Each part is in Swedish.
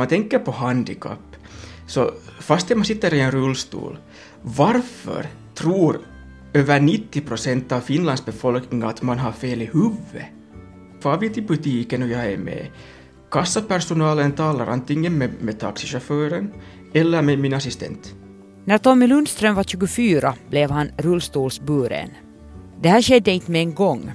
man tänker på handikapp, så fastän man sitter i en rullstol, varför tror över 90 procent av Finlands befolkning att man har fel i huvudet? Far vi till butiken och jag är med, kassapersonalen talar antingen med, med taxichauffören eller med min assistent. När Tommy Lundström var 24 blev han rullstolsburen. Det här skedde inte med en gång.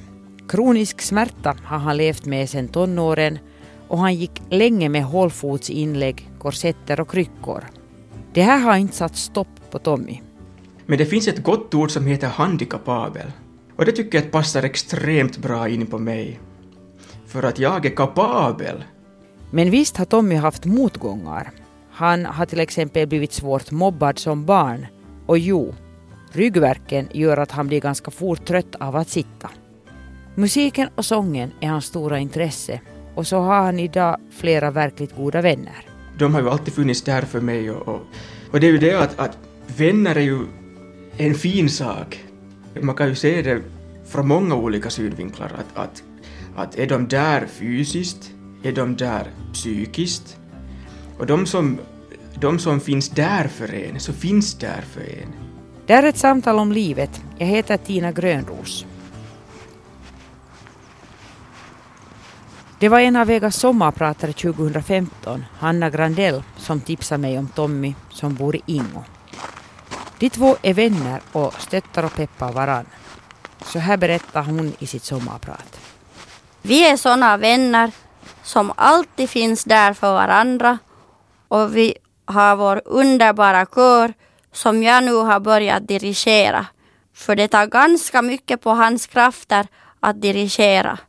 Kronisk smärta har han levt med sedan tonåren och han gick länge med hålfotsinlägg, korsetter och kryckor. Det här har inte satt stopp på Tommy. Men det finns ett gott ord som heter handikappabel. Och det tycker jag passar extremt bra in på mig. För att jag är kapabel. Men visst har Tommy haft motgångar. Han har till exempel blivit svårt mobbad som barn. Och jo, ryggverken gör att han blir ganska fort trött av att sitta. Musiken och sången är hans stora intresse och så har han idag flera verkligt goda vänner. De har ju alltid funnits där för mig och, och, och det är ju det att, att vänner är ju en fin sak. Man kan ju se det från många olika synvinklar att, att, att är de där fysiskt, är de där psykiskt och de som, de som finns där för en, så finns där för en. Det är ett samtal om livet. Jag heter Tina Grönros. Det var en av Vegas sommarpratare 2015, Hanna Grandell, som tipsade mig om Tommy som bor i Ingo. De två är vänner och stöttar och peppar varann. Så här berättar hon i sitt sommarprat. Vi är sådana vänner som alltid finns där för varandra och vi har vår underbara kör som jag nu har börjat dirigera. För det tar ganska mycket på hans krafter att dirigera.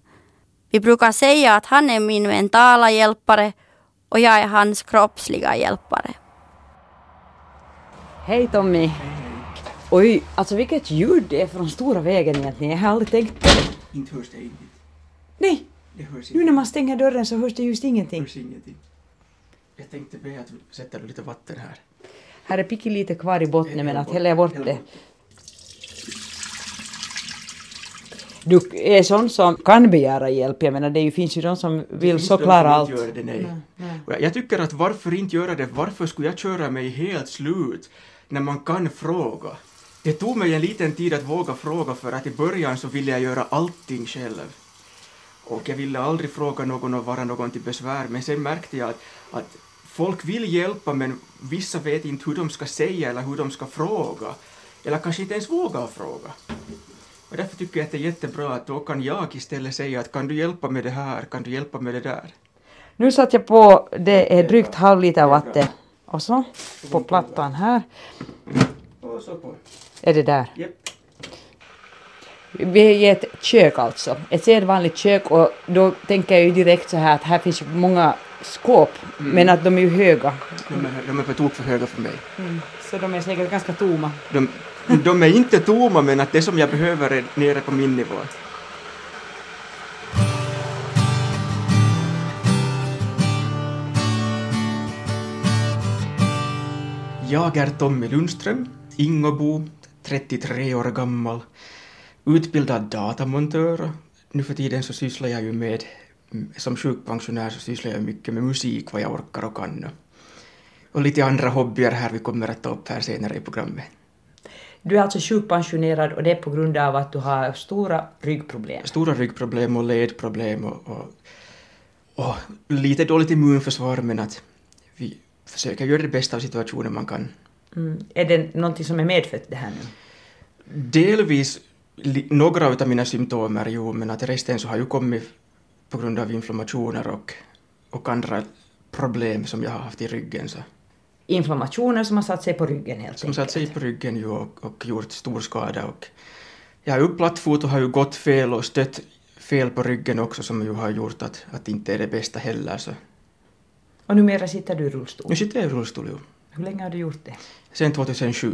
Vi brukar säga att han är min mentala hjälpare och jag är hans kroppsliga hjälpare. Hej Tommy! Oj, alltså vilket ljud det är från stora vägen egentligen. Jag har aldrig tänkt på det. Inte hörs det inget. Nej, Det hörs nu när man stänger dörren så hörs det just ingenting. hörs ingenting. Jag tänkte be att du sätter lite vatten här. Här är lite kvar i botten men att häller jag bort det. Du är sån som kan begära hjälp. Jag menar, det ju- finns ju de som vill så klara allt. inte gör det, nej. Nej, nej. Jag- Jag tycker att varför inte göra det? Varför skulle jag köra mig helt slut när man kan fråga? Det tog mig en liten tid att våga fråga för att i början så ville jag göra allting själv. Och jag ville aldrig fråga någon och vara någon till besvär men sen märkte jag att, att folk vill hjälpa men vissa vet inte hur de ska säga eller hur de ska fråga. Eller kanske inte ens vågar fråga. Och därför tycker jag att det är jättebra att då kan jag istället säga att kan du hjälpa med det här, kan du hjälpa med det där? Nu satt jag på, det är drygt halv liter vatten. Och så på plattan här. Och så på. Är det där? Japp. Vi är i ett kök alltså. Ett sedvanligt kök och då tänker jag ju direkt så här att här finns många skåp. Men att de är ju höga. De är, de är på tok för höga för mig. Så de är säkert ganska tomma. De, de är inte tomma men att det som jag behöver är nere på min nivå. Jag är Tommy Lundström, Ingobo, 33 år gammal, utbildad datamontör. och Nu för tiden så sysslar jag ju med, som sjukpensionär så sysslar jag mycket med musik vad jag orkar och kan. Och lite andra hobbyer här vi kommer att ta upp här senare i programmet. Du är alltså sjukpensionerad och det är på grund av att du har stora ryggproblem. Stora ryggproblem och ledproblem och, och, och lite dåligt immunförsvar men att vi försöker göra det bästa av situationen man kan. Mm. Är det någonting som är medfött det här nu? Delvis några av mina symptom är jo, men att resten så har ju kommit på grund av inflammationer och, och andra problem som jag har haft i ryggen. Så, Inflammationer som har satt sig på ryggen helt som enkelt. satt sig på ryggen ju och, och gjort stor skada. Och jag har ju plattfot och har ju gått fel och stött fel på ryggen också som ju har gjort att, att inte är det bästa heller. Så. Och numera sitter du i rullstol. Nu sitter jag i rullstol ju. Hur länge har du gjort det? Sen 2007.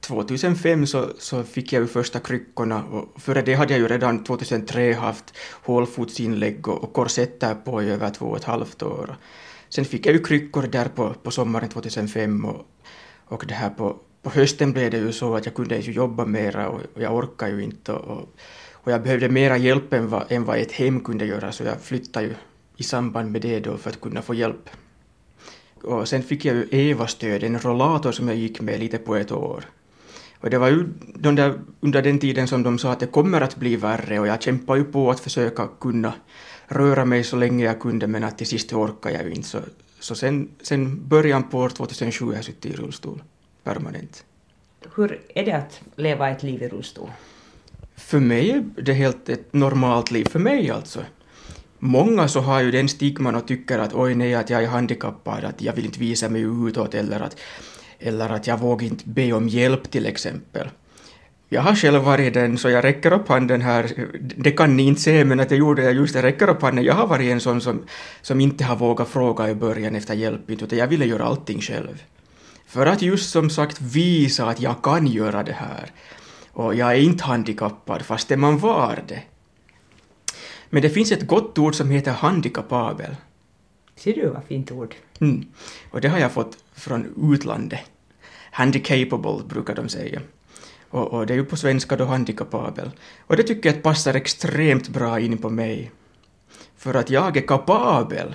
2005 så, så fick jag ju första kryckorna och före det hade jag ju redan 2003 haft hålfotsinlägg och, och korsetter på i över två och ett halvt år. Sen fick jag ju kryckor där på, på sommaren 2005 och, och det här på, på hösten blev det ju så att jag kunde ju jobba mera och, och jag orkade ju inte och, och jag behövde mera hjälp än vad, än vad ett hem kunde göra så jag flyttade ju i samband med det då för att kunna få hjälp. och sen fick jag ju Eva-stöd, en rollator som jag gick med lite på ett år. Och det var ju de där, under den tiden som de sa att det kommer att bli värre och jag kämpade ju på att försöka kunna röra mig så länge jag kunde men att till sist orkade jag ju inte. Så, så sen, sen början på år 2007 har jag suttit i rullstol permanent. Hur är det att leva ett liv i rullstol? För mig är det helt ett normalt liv, för mig alltså. Många så har ju den stigman och tycker att oj nej, att jag är handikappad, att jag vill inte visa mig utåt eller att, eller att jag vågar inte be om hjälp till exempel. Jag har själv varit den, så jag räcker upp handen här. Det kan ni inte se, men att jag gjorde det just, jag räcker upp handen. Jag har varit en sån som, som inte har vågat fråga i början efter hjälp, utan jag ville göra allting själv. För att just som sagt visa att jag kan göra det här. Och jag är inte handikappad fastän man var det. Men det finns ett gott ord som heter handikappabel. Ser du vad fint ord? Mm. Och det har jag fått från utlandet. Handicapable brukar de säga. Och, och, det är ju på svenska då handikappabel. Och det tycker jag passar extremt bra in på mig. För att jag är kapabel.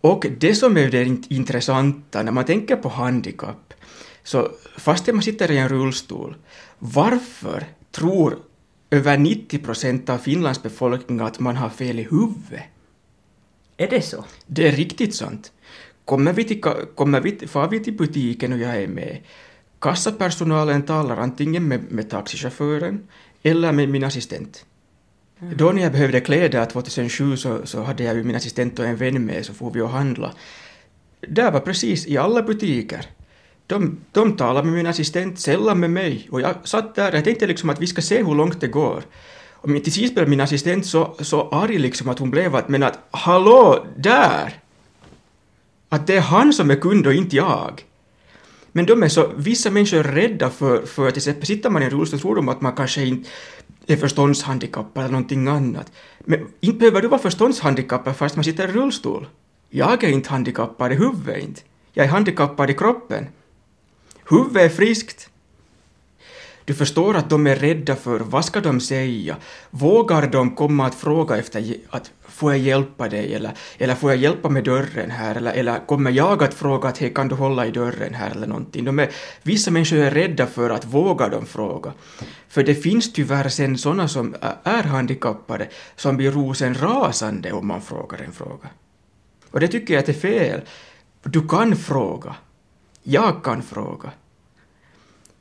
Och det som är det intressanta när man tänker på handikapp, så fastän man sitter i en rullstol, varför tror över 90 procent av Finlands befolkning att man har fel i huvudet? Är det så? Det är riktigt sant. Kommer vi till, kommer vi, far vi till butiken och jag är med, kassapersonalen talar antingen med, med taxichauffören eller med min assistent. Mm. Då när jag behövde kläder 2007 så, så hade jag ju min assistent och en vän med så får vi och handla. Där var precis i alla butiker. De, de talade med min assistent, sällan med mig. Och jag satt där och tänkte liksom att vi ska se hur långt det går. Och till sist blev min assistent så, så arg liksom att hon blev att men att hallå, där! Att det är han som är kund och inte jag. Men de är så, vissa människor är rädda för, för till exempel sitter man i en rullstol tror de att man kanske inte är förståndshandikappad eller någonting annat. Men inte behöver du vara förståndshandikappad fast man sitter i rullstol. Jag är inte handikappad i huvudet inte. Jag är handikappad i kroppen. Huvudet är friskt. Du förstår att de är rädda för vad ska de säga? Vågar de komma att fråga efter att får jag hjälpa dig eller, eller får jag hjälpa med dörren här eller, eller kommer jag att fråga att hej kan du hålla i dörren här eller någonting. De är, vissa människor är rädda för att våga de fråga. För det finns tyvärr sen sådana som är handikappade som blir rosen rasande om man frågar en fråga. Och det tycker jag att det är fel. Du kan fråga. Jag kan fråga.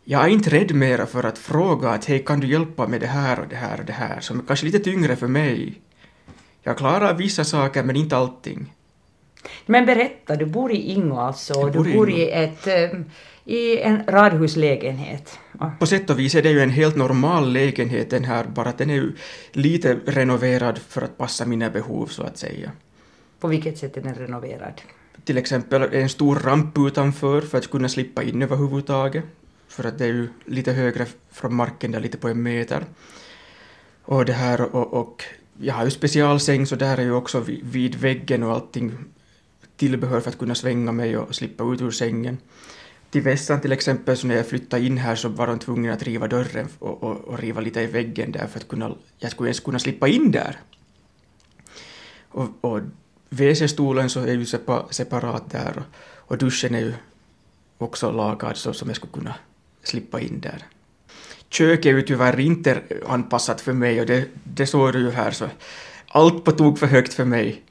Jag är inte rädd mera för att fråga att hej kan du hjälpa med det här och det här och det här som är kanske lite tyngre för mig. Jag klarar vissa saker men inte allting. Men berätta, du bor i Ingo alltså, och du bor i, ett, eh, i en radhuslägenhet. På sätt och vis är det ju en helt normal lägenhet den här, bara att den är ju lite renoverad för att passa mina behov så att säga. På vilket sätt är den renoverad? Till exempel en stor ramp utanför för att kunna slippa in överhuvudtaget. För att det är ju lite högre från marken, där lite på en meter. Och det här och, och jag har ju specialsäng så där är ju också vid, vid väggen och allting tillbehör för att kunna svänga mig och slippa ut ur sängen. Till vässan till exempel, så när jag flyttade in här så var de tvungna att riva dörren och, och, och riva lite i väggen där för att kunna, jag skulle ens kunna slippa in där. Och, och WC-stolen så är ju separat där och, och duschen är ju också lagad så som jag skulle kunna slippa in där. Köket är ju tyvärr inte anpassat för mig och det, det såg du ju här så allt på tok för högt för mig.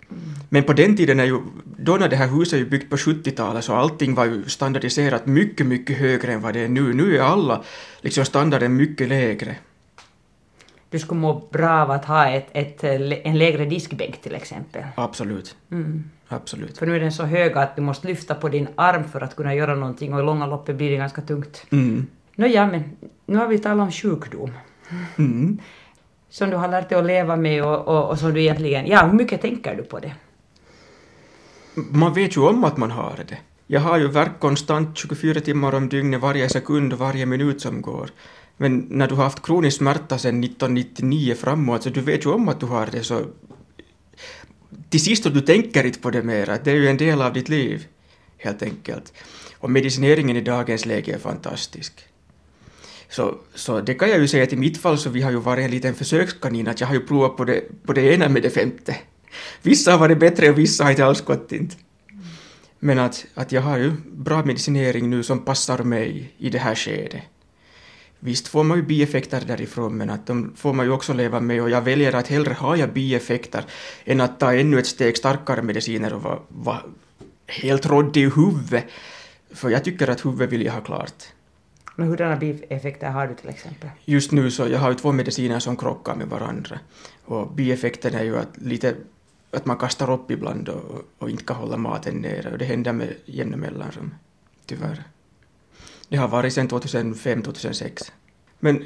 Men på den tiden är ju, då när det här huset är byggt på 70-talet så allting var ju standardiserat mycket, mycket högre än vad det är nu. Nu är alla liksom standarden mycket lägre. Du skulle må bra av att ha ett, ett, en lägre diskbänk till exempel. Absolut. Mm. Absolut. För nu är den så hög att du måste lyfta på din arm för att kunna göra någonting och i långa loppet blir det ganska tungt. Mm. Nåja, men nu har vi talat om sjukdom. Mm. Som du har lärt dig att leva med och, och, och som du egentligen... Ja, hur mycket tänker du på det? Man vet ju om att man har det. Jag har ju verk konstant 24 timmar om dygnet, varje sekund och varje minut som går. Men när du har haft kronisk smärta sedan 1999 framåt, så du vet ju om att du har det, så till sist du tänker inte på det mera, det är ju en del av ditt liv, helt enkelt. Och medicineringen i dagens läge är fantastisk. Så, så det kan jag ju säga att i mitt fall så vi har ju varit en liten försökskanin, att jag har ju provat på det, på det ena med det femte. Vissa har varit bättre och vissa har inte alls gått inte. Men att, att jag har ju bra medicinering nu som passar mig i det här skedet. Visst får man ju bieffekter därifrån, men att de får man ju också leva med och jag väljer att hellre ha jag bieffekter än att ta ännu ett steg starkare mediciner och vara va helt råddig i huvudet. För jag tycker att huvudet vill jag ha klart. Men hurdana bieffekter har du till exempel? Just nu så jag har ju två mediciner som krockar med varandra. Och bieffekten är ju att lite att man kastar upp ibland och, och inte kan hålla maten nere och det händer med jämna mellanrum, tyvärr. Det har varit sedan 2005-2006. Men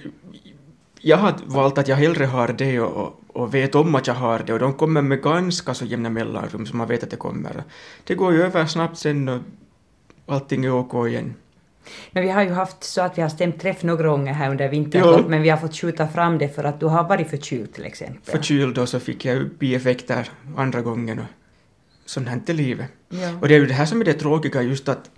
jag har valt att jag hellre har det och, och vet om att jag har det och de kommer med ganska så jämna mellanrum så man vet att det kommer. Det går ju över snabbt sen och allting är OK igen. Men vi har ju haft så att vi har stämt träff några gånger här under vintern, men vi har fått skjuta fram det för att du har varit förkyld till exempel. Förkyld och så fick jag bieffekter andra gången och sånt här är livet. Ja. Och det är ju det här som är det tråkiga, just att,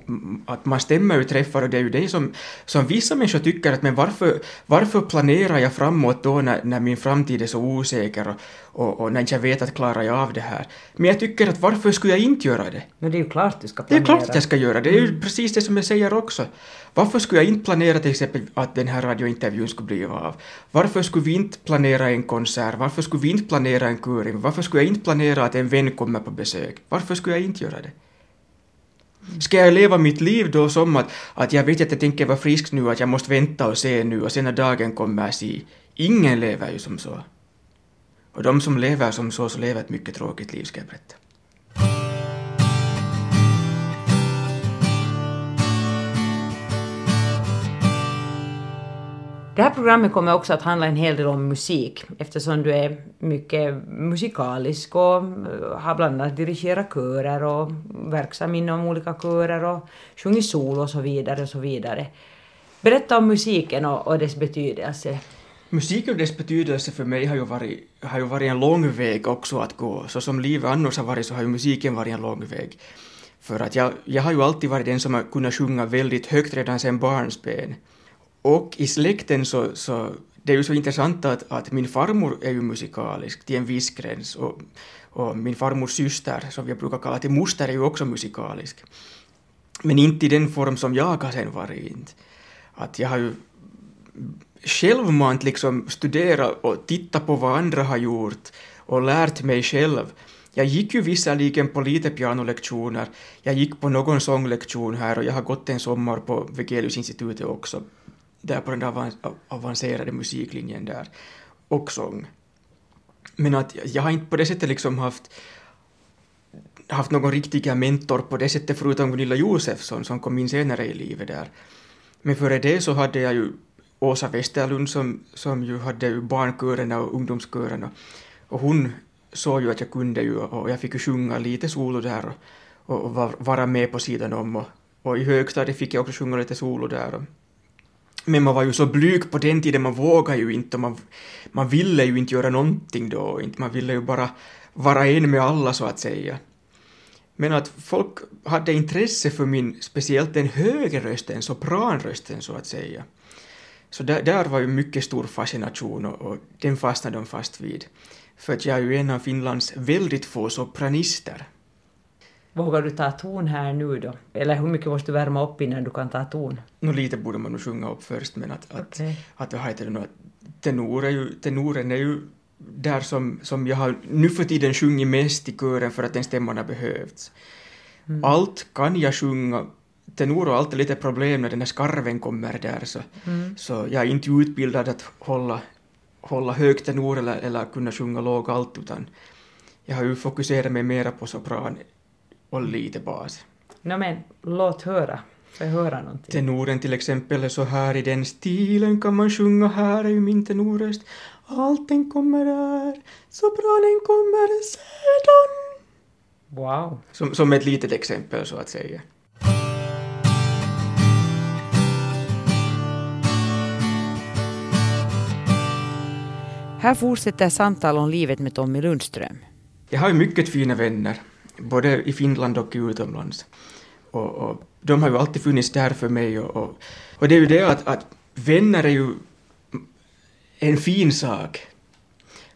att man stämmer ju träffar och det är ju det som, som vissa människor tycker att men varför, varför planerar jag framåt då när, när min framtid är så osäker och, och, och när jag vet att klarar jag av det här. Men jag tycker att varför skulle jag inte göra det? Men det är ju klart du ska Det planera. är klart att jag ska göra det, det är ju precis det som jag säger också. Varför skulle jag inte planera till exempel att den här radiointervjun skulle bli av? Varför skulle vi inte planera en konsert? Varför skulle vi inte planera en kuring? Varför skulle jag inte planera att en vän kommer på besök? Varför skulle jag inte göra det? Ska jag leva mitt liv då som att, att jag vet att jag tänker vara frisk nu, att jag måste vänta och se nu och sen när dagen kommer se. Ingen lever ju som så. Och de som lever som så, så lever ett mycket tråkigt liv, ska jag berätta. Det här programmet kommer också att handla en hel del om musik eftersom du är mycket musikalisk och eh, har bland annat dirigerat körer och verksam inom olika körer och sjungit solo och så vidare och så vidare. Berätta om musiken och, och dess betydelse. Musiken och dess betydelse för mig har ju, varit, har ju varit en lång väg också att gå. Så som livet annars har varit så har ju musiken varit en lång väg. För att jag, jag har ju alltid varit den som har kunnat sjunga väldigt högt redan sedan barnsben. Och i släkten så, så det är ju så intressant att, att min farmor är ju musikalisk till en viss gräns och, och min farmors syster, som jag brukar kalla till moster, är ju också musikalisk. Men inte i den form som jag har sen varit. Inte. Att jag har ju självmant liksom studerat och tittat på vad andra har gjort och lärt mig själv. Jag gick ju visserligen på lite pianolektioner, jag gick på någon sånglektion här och jag har gått en sommar på Wegeliusinstitutet också, där på den där avancerade musiklinjen där, och sång. Men att jag har inte på det sättet liksom haft haft någon riktig mentor på det sättet förutom Gunilla Josefsson som kom in senare i livet där. Men före det så hade jag ju Åsa Westerlund som, som ju hade ju barnkörerna och ungdomskörerna och hon såg ju att jag kunde ju och jag fick ju sjunga lite solo där och, och, vara med på sidan om och, och i högstadiet fick jag också sjunga lite solo där. Men man var ju så blyg på den tiden, man vågade ju inte och man, man ville ju inte göra någonting då, inte. man ville ju bara vara en med alla så att säga. Men att folk hade intresse för min, speciellt den högre rösten, sopranrösten så att säga. Så där, där var ju mycket stor fascination och, och den fastnade de fast vid. För att jag är ju en av Finlands väldigt få sopranister. Vågar du ta ton här nu då? Eller hur mycket måste du värma upp innan du kan ta ton? Nå lite borde man nog sjunga upp först men att, att, Okej. att vad heter det nu, att tenor är ju, tenoren är ju där som, som jag har nu för tiden sjungit mest i kören för att den stämman har behövts. Allt kan jag sjunga, tenor och allt är lite problem när den här skarven kommer där så, så jag är inte utbildad att hålla, hålla hög tenor eller, eller kunna sjunga låg allt utan jag har ju fokuserat mig mera på sopran och lite bas. Nå men, låt höra. Får jag höra någonting? Tenoren till exempel är så här i den stilen kan man sjunga, här är ju min tenorröst. Allting kommer där, sopranen kommer sedan. Wow. Som, som ett litet exempel så att säga. Här fortsätter samtal om livet med Tommy Lundström. Jag har ju mycket fina vänner, både i Finland och utomlands. Och, och de har ju alltid funnits där för mig och, och, och det är ju det att, att vänner är ju en fin sak.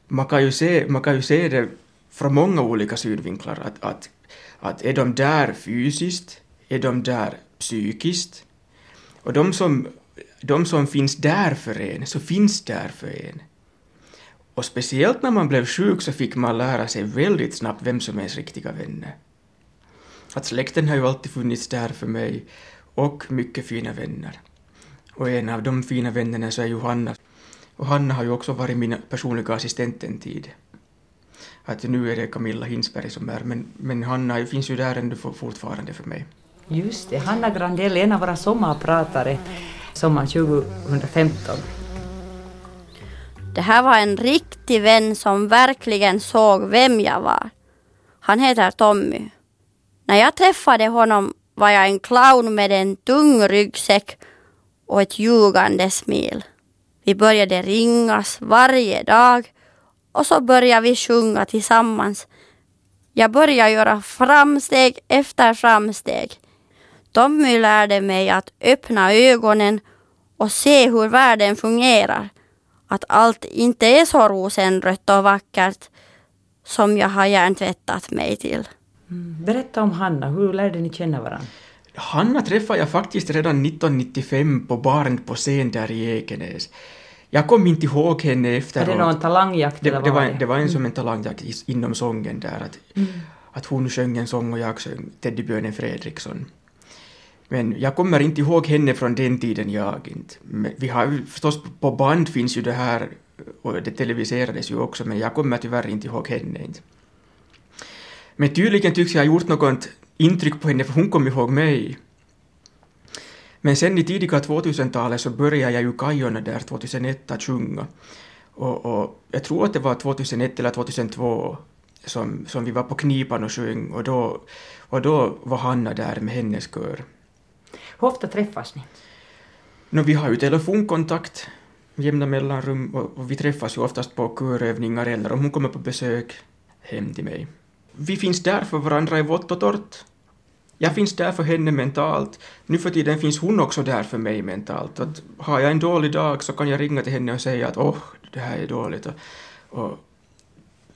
Man kan ju se, man kan ju se det från många olika synvinklar att, att att är de där fysiskt? Är de där psykiskt? Och de som, de som finns där för en, så finns där för en. Och speciellt när man blev sjuk så fick man lära sig väldigt snabbt vem som är ens riktiga vänner. Att släkten har ju alltid funnits där för mig och mycket fina vänner. Och en av de fina vännerna så är Johanna. Och Hanna har ju också varit min personliga assistent en tid. Att nu är det Camilla Hinsberg som är, men, men Hanna finns ju där ändå fortfarande för mig. Just det, Hanna Grandell, en av våra sommarpratare sommaren 2015. Det här var en riktig vän som verkligen såg vem jag var. Han heter Tommy. När jag träffade honom var jag en clown med en tung ryggsäck och ett ljugande smil. Vi började ringas varje dag och så började vi sjunga tillsammans. Jag började göra framsteg efter framsteg. Tommy lärde mig att öppna ögonen och se hur världen fungerar. Att allt inte är så rosenrött och vackert som jag har hjärntvättat mig till. Mm. Berätta om Hanna, hur lärde ni känna varandra? Hanna träffade jag faktiskt redan 1995 på baren på scen där i Ekenäs. Jag kom inte ihåg henne efteråt. Var det någon talangjakt? Det, det, var, det var en som en talangjakt inom sången där. Att, mm. att hon sjöng en sång och jag sjöng Teddybjörnen Fredriksson. Men jag kommer inte ihåg henne från den tiden jag inte. Men vi har ju förstås på band finns ju det här och det televiserades ju också men jag kommer tyvärr inte ihåg henne inte. Men tydligen tycks jag ha gjort något intryck på henne för hon kom ihåg mig. Men sen i tidiga 2000-talet så började jag ju Kajorna där 2001 att sjunga. Och, och, jag tror att det var 2001 eller 2002 som, som vi var på Knipan och sjöng och då, och då var Hanna där med hennes kör. Hur ofta träffas ni? No, vi har ju telefonkontakt jämna mellanrum och, och vi träffas ju oftast på körövningar eller om hon kommer på besök hem till mig. Vi finns där för varandra i vått och torrt. Jag finns där för henne mentalt. Nu för tiden finns hon också där för mig mentalt. Att har jag en dålig dag så kan jag ringa till henne och säga att åh, oh, det här är dåligt. Och, och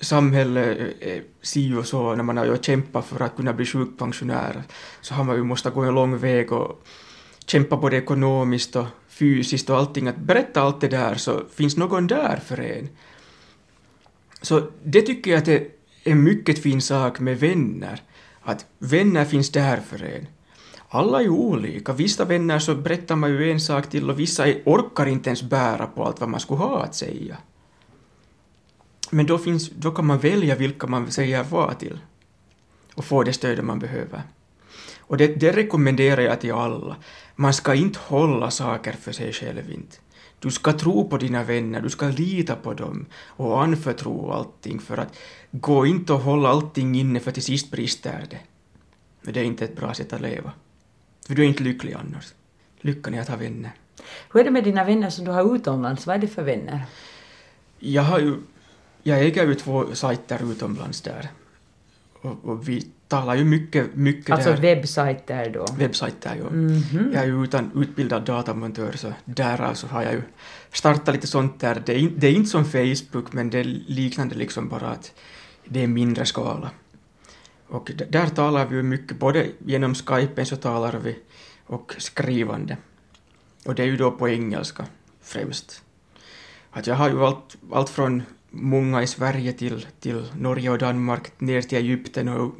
samhället är eh, si och så när man har ju kämpat för att kunna bli sjukpensionär så har man ju måste gå en lång väg och kämpa både ekonomiskt och fysiskt och allting. Att berätta allt det där så finns någon där för en. Så det tycker jag att det är en mycket fin sak med vänner. Att vänner finns där för en. Alla är ju olika. Vissa vänner så berättar man ju en sak till och vissa orkar inte ens bära på allt vad man skulle ha att säga. Men då, finns, då kan man välja vilka man säger vad till och få det stöd man behöver. Och det, det rekommenderar jag till alla. Man ska inte hålla saker för sig själv inte. Du ska tro på dina vänner, du ska lita på dem och anförtro allting för att gå inte och hålla allting inne för till sist brister det. Men det är inte ett bra sätt att leva. För du är inte lycklig annars. Lyckan är att ha vänner. Hur är det med dina vänner som du har utomlands? Vad är det för vänner? Jag har ju jag äger ju två sajter utomlands där. Och, och vi talar ju mycket, mycket alltså där. webbsajter då? Webbsajter, ja. Mm -hmm. Jag är ju utan utbildad datamontör så därav så har jag ju startat lite sånt där. Det är, det är inte som Facebook men det är liknande liksom bara att det är mindre skala. Och där talar vi ju mycket, både genom Skype så talar vi och skrivande. Och det är ju då på engelska främst. Att jag har ju allt, allt från många i Sverige till, till Norge och Danmark, ner till Egypten och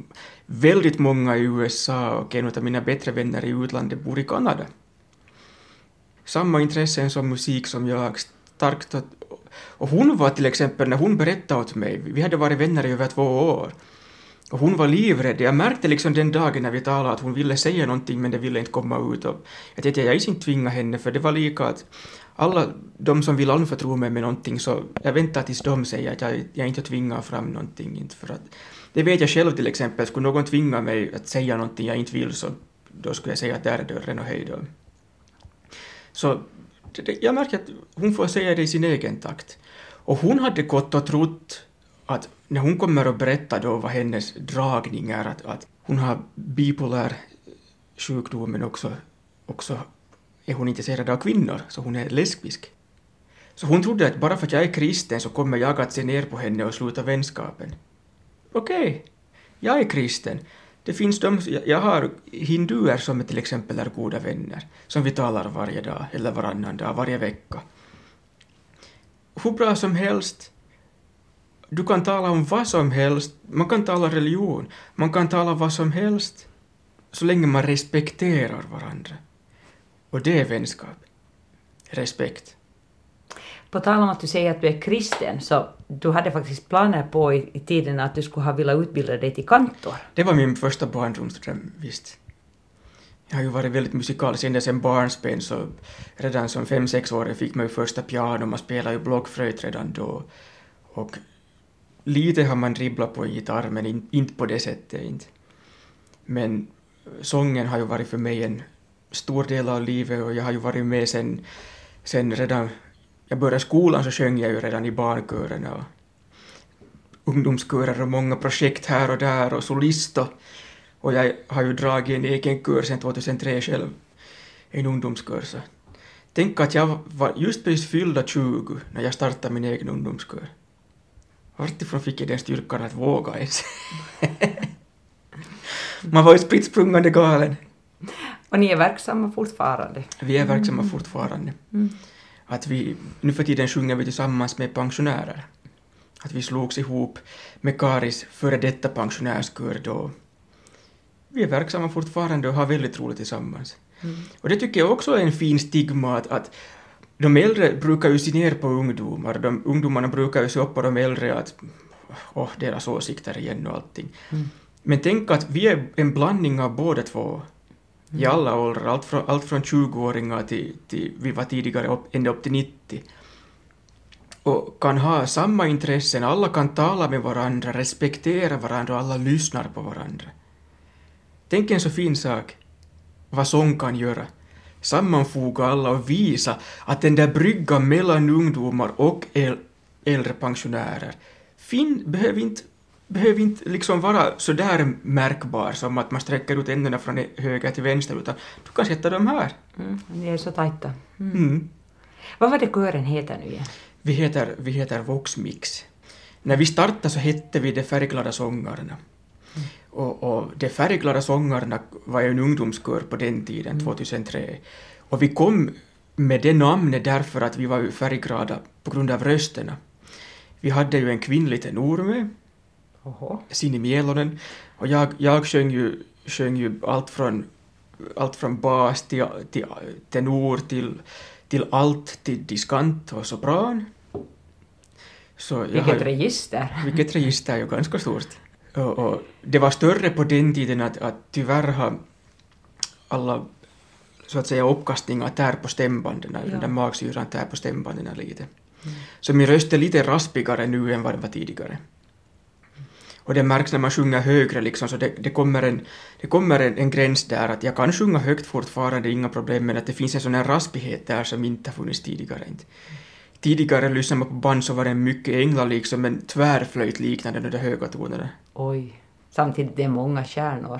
väldigt många i USA och en av mina bättre vänner i utlandet bor i Kanada. Samma intressen som musik som jag, starkt och, och hon var till exempel, när hon berättade åt mig, vi hade varit vänner i över två år, och hon var livrädd. Jag märkte liksom den dagen när vi talade att hon ville säga någonting men det ville inte komma ut. Och jag tänkte jag inte tvinga henne för det var lika att alla de som vill anförtro mig med någonting så jag väntar tills de säger att jag, jag inte tvingar fram någonting. Inte för att, det vet jag själv till exempel, skulle någon tvinga mig att säga någonting jag inte vill så då skulle jag säga att där är dörren och hej då. Så det, jag märker att hon får säga det i sin egen takt. Och hon hade gått och trott att när hon kommer och berättar då vad hennes dragning är, att, att hon har bipolär sjukdom men också, också är hon intresserad av kvinnor, så hon är lesbisk. Så hon trodde att bara för att jag är kristen så kommer jag att se ner på henne och sluta vänskapen. Okej, okay. jag är kristen, Det finns de, jag har hinduer som till exempel är goda vänner, som vi talar varje dag eller varannan dag, varje vecka. Hur bra som helst, du kan tala om vad som helst, man kan tala religion, man kan tala vad som helst, så länge man respekterar varandra. Och det är vänskap. Respekt. På tal om att du säger att du är kristen, så du hade faktiskt planer på i, i tiden att du skulle ha velat utbilda dig till kantor. Det var min första barndomsdröm, visst. Jag har ju varit väldigt musikalisk ända sedan barnsben, så redan som fem sex år fick man ju första piano, man spelade ju blockflöjt redan då. Och lite har man dribblat på gitarr, men in, inte på det sättet inte. Men sången har ju varit för mig en stor del av livet och jag har ju varit med sen, sen redan jag började skolan så sjöng jag ju redan i barnkörerna och ungdomskörer och många projekt här och där och solist och, och jag har ju dragit en egen kör sedan 2003 själv, en ungdomskör så tänk att jag var just precis fyllda 20 när jag startade min egen ungdomskör. Vartifrån fick jag den styrkan att våga ens? Man var ju spritt sprungande galen. Och ni är verksamma fortfarande? Vi är verksamma mm. fortfarande. Mm. Att vi, nu för tiden sjunger vi tillsammans med pensionärer. Att vi slogs ihop med Karis före detta pensionärskör då. Vi är verksamma fortfarande och har väldigt roligt tillsammans. Mm. Och det tycker jag också är en fin stigma att, att de äldre brukar ju se ner på ungdomar, de, ungdomarna brukar ju se upp på de äldre att åh, deras åsikter igen och allting. Mm. Men tänk att vi är en blandning av båda två Mm. i alla åldrar, allt från, allt från 20-åringar till, till, vi var tidigare upp, ända upp till 90. Och kan ha samma intressen, alla kan tala med varandra, respektera varandra och alla lyssnar på varandra. Tänk en så fin sak, vad sång kan göra. Sammanfoga alla och visa att den där bryggan mellan ungdomar och äldre pensionärer fin, behöver inte behöver inte liksom vara så där märkbar som att man sträcker ut händerna från höger till vänster, utan du kan sätta dem här. Mm, ni är så tajta. Mm. Mm. Vad var det kören heter nu igen? Vi heter, vi heter Voxmix. När vi startade så hette vi De färgglada sångarna. Mm. Och, och De färgglada sångarna var ju en ungdomskör på den tiden, 2003. Mm. Och vi kom med det namnet därför att vi var färgglada på grund av rösterna. Vi hade ju en kvinnlig tenor med, Oho. Sini Mielonen. Och jag, jag sjöng ju, sjöng ju allt från, allt från bas till, till tenor till, till allt till diskant och sopran. Så vilket har, register! Vilket register, ju ganska stort. Och, och, det var större på den tiden att, att tyvärr har alla så att säga uppkastningar tär på stämbanden, ja. den där magsyran tär på stämbanden lite. Mm. Så min röst är lite raspigare nu än vad den var tidigare. Och det märks när man sjunger högre liksom, så det, det kommer, en, det kommer en, en, gräns där att jag kan sjunga högt fortfarande, inga problem, men att det finns en sån här raspighet där som inte har funnits tidigare. Inte. Tidigare lyssnade man på band så var det mycket änglar liksom, men tvärflöjt liknande de höga tonerna. Oj, samtidigt det är många kärnor.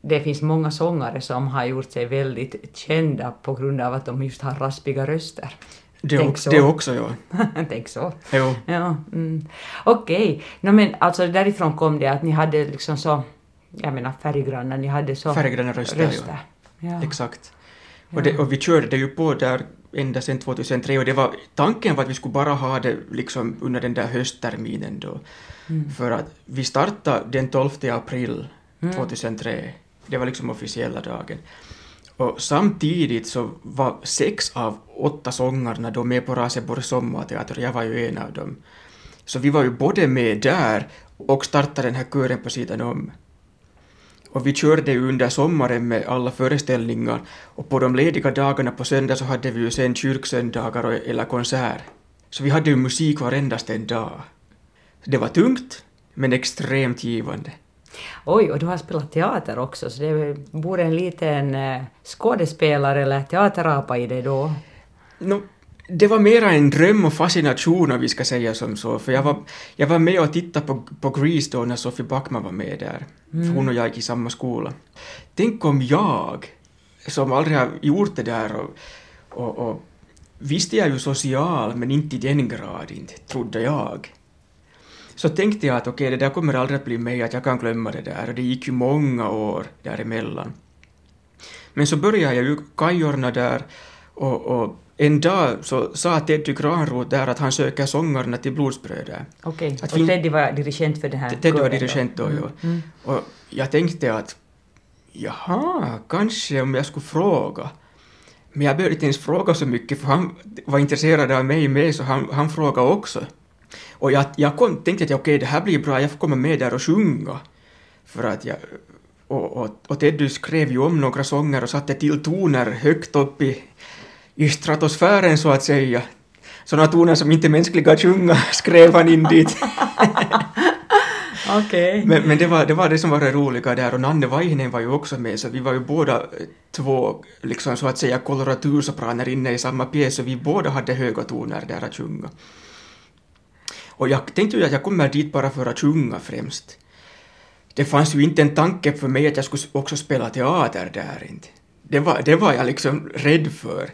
Det finns många sångare som har gjort sig väldigt kända på grund av att de just har raspiga röster. Det, Tänk också, så. det också, ja. Tänk så. Jo. Ja, mm. Okej, okay. no, men alltså därifrån kom det att ni hade liksom så, jag menar färggranna, ni hade så Färggranna röster, röster. Ja. ja. Exakt. Ja. Och, det, och vi körde det ju på där ända sedan 2003 och det var, tanken var att vi skulle bara ha det liksom under den där höstterminen då. Mm. För att vi startade den 12 april 2003, mm. det var liksom officiella dagen. Och samtidigt så var sex av åtta sångarna då med på Raseborgs sommarteater, jag var ju en av dem. Så vi var ju både med där och startade den här kören på sidan om. Och vi körde ju under sommaren med alla föreställningar och på de lediga dagarna på söndag så hade vi ju sen kyrksöndagar eller konsert. Så vi hade ju musik varendaste en dag. Det var tungt, men extremt givande. Oj, och du har spelat teater också, så det bor en liten eh, skådespelare eller teaterapa i dig då? No, det var mera en dröm och fascination om vi ska säga som så, för jag var, jag var med och tittade på, på Grease då när Sofie Backman var med där, mm. för hon och jag gick i samma skola. Tänk om jag, som aldrig har gjort det där och, och, och visste jag ju social, men inte i den grad, inte, trodde jag så tänkte jag att okej, det där kommer aldrig att bli mig, att jag kan glömma det där. Och det gick ju många år däremellan. Men så började jag ju kajorna där och, och en dag så sa Teddy Granroth där att han söker sångarna till Blodsbröd där. Okej, Att och Teddy var dirigent för den här Teddy var kören då? dirigent då, ja. Mm. Och jag tänkte att jaha, kanske om jag skulle fråga. Men jag behövde inte ens fråga så mycket för han var intresserad av mig med så han, han frågade också. Och jag, jag kom, tänkte att okej, det här blir bra, jag får komma med där och sjunga. För att jag, och, och, och Teddy skrev ju om några sånger och satte till toner högt upp i, i stratosfären så att säga. Sådana toner som inte mänskliga sjunga skrev han in dit. Okej. Men, men det, var, det var det som var det roliga där och Nanne Vaihinen var ju också med så vi var ju båda eh, två liksom så att säga koloratuursopraner inne i samma pjäs så vi båda hade höga toner där att sjunga. Och jag tänkte ju att jag kommer dit bara för att sjunga främst. Det fanns ju inte en tanke för mig att jag skulle också spela teater där inte. Det var, det var jag liksom rädd för.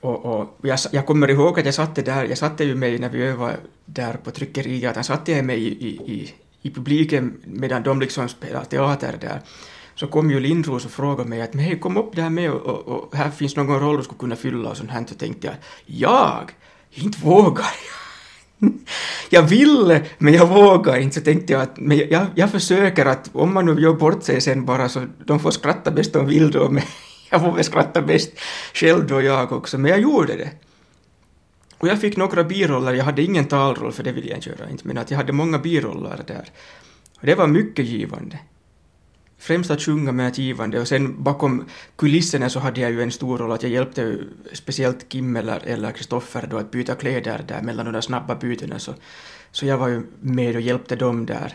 Och, och jag, jag kommer ihåg att jag satte där, jag satte ju mig när vi övade där på tryckeriet, jag satte jag mig i, i, i, i publiken medan de liksom spelade teater där. Så kom ju Lindros och frågade mig att hej, kom upp där med och, och, och här finns någon roll du skulle kunna fylla och sånt här. Så tänkte jag, jag? Inte vågar jag. Jag ville, men jag vågar inte. Så tänkte jag att men jag, jag försöker att om man nu gör bort sig sen bara så de får skratta bäst de vill då, men jag får väl skratta bäst själv då jag också. Men jag gjorde det. Och jag fick några biroller, jag hade ingen talroll för det vill jag inte göra, inte, men att jag hade många biroller där. Och det var mycket givande. Främst att sjunga med att givande och sen bakom kulisserna så hade jag ju en stor roll att jag hjälpte ju speciellt Kim eller, eller Kristoffer då att byta kläder där mellan de där snabba bytena så, så jag var ju med och hjälpte dem där.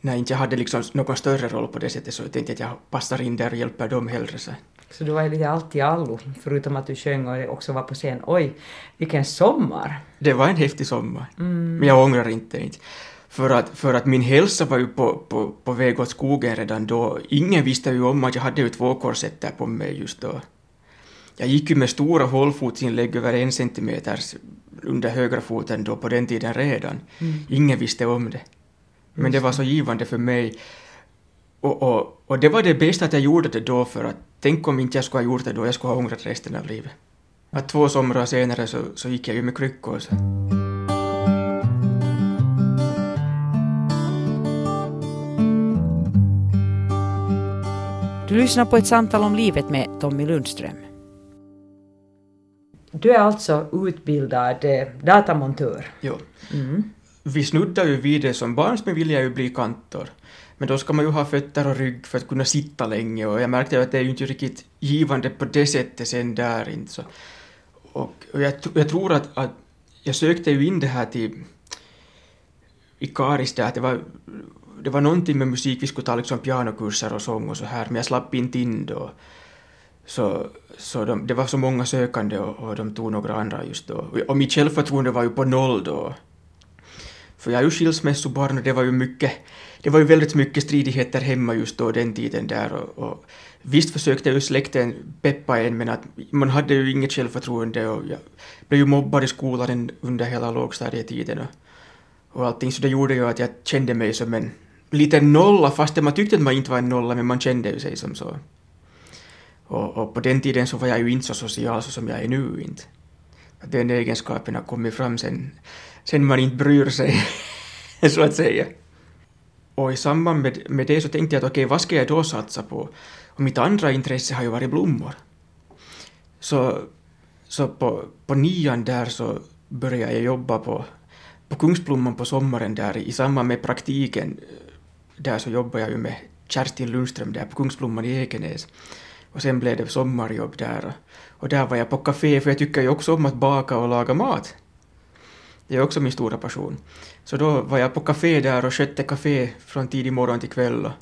När inte jag hade liksom någon större roll på det sättet så tänkte jag att jag passar in där och hjälper dem hellre så. Så du var lite allt i allo, förutom att du sjöng och också var på scen. Oj, vilken sommar! Det var en häftig sommar. Men jag ångrar inte. inte. För, att, för att min hälsa var ju på, på, på väg åt skogen redan då. Ingen visste ju om att jag hade ju två korsetter på mig just då. Jag gick ju med stora hålfotsinlägg över en centimeter under högra foten då på den tiden redan. Ingen visste om det. Men det var så givande för mig. Och, och, och det var det bästa att jag gjorde det då för att tänk om inte jag skulle ha gjort det då, jag skulle ha ångrat resten av livet. Att två somrar senare så, så gick jag ju med kryckor. Så. Du lyssnar på ett samtal om livet med Tommy Lundström. Du är alltså utbildad eh, datamontör. Jo. Mm. Vi snuddar ju vid det som barn, men vill jag ju bli kantor. Men då ska man ju ha fötter och rygg för att kunna sitta länge och jag märkte ju att det är ju inte riktigt givande på det sättet sen där inte så. Och, och jag, jag tror att, att jag sökte ju in det här till i Karis där, att det var, det var någonting med musik, vi skulle ta liksom pianokurser och sång och så här, men jag slapp inte in då. Så, så de, det var så många sökande och, och de tog några andra just då. Och, och mitt självförtroende var ju på noll då. För jag är ju skilsmässobarn och det var ju mycket, det var ju väldigt mycket stridigheter hemma just då den tiden där och, och visst försökte ju släkten peppa en men att man hade ju inget självförtroende och jag blev ju mobbad i skolan under hela lågstadietiden och, och allting så det gjorde ju att jag kände mig som en liten nolla fast man tyckte att man inte var en nolla men man kände ju sig som så. Och, och på den tiden så var jag ju inte så social så som jag är nu inte. Att den egenskapen har kommit fram sen, sen man inte bryr sig, så att säga. Och i samband med, med det så tänkte jag att okej, vad ska jag då satsa på? Och mitt andra intresse har ju varit blommor. Så, så på, på nian där så började jag jobba på, på Kungsblomman på sommaren där i samband med praktiken. Där så jobbade jag ju med Kerstin Lundström där på Kungsblomman i Ekenäs. Och sen blev det sommarjobb där. Och, och där var jag på café för jag tycker ju också om att baka och laga mat. Det är också min stora passion. Så då var jag på café där och skötte café från tidig morgon till kväll och,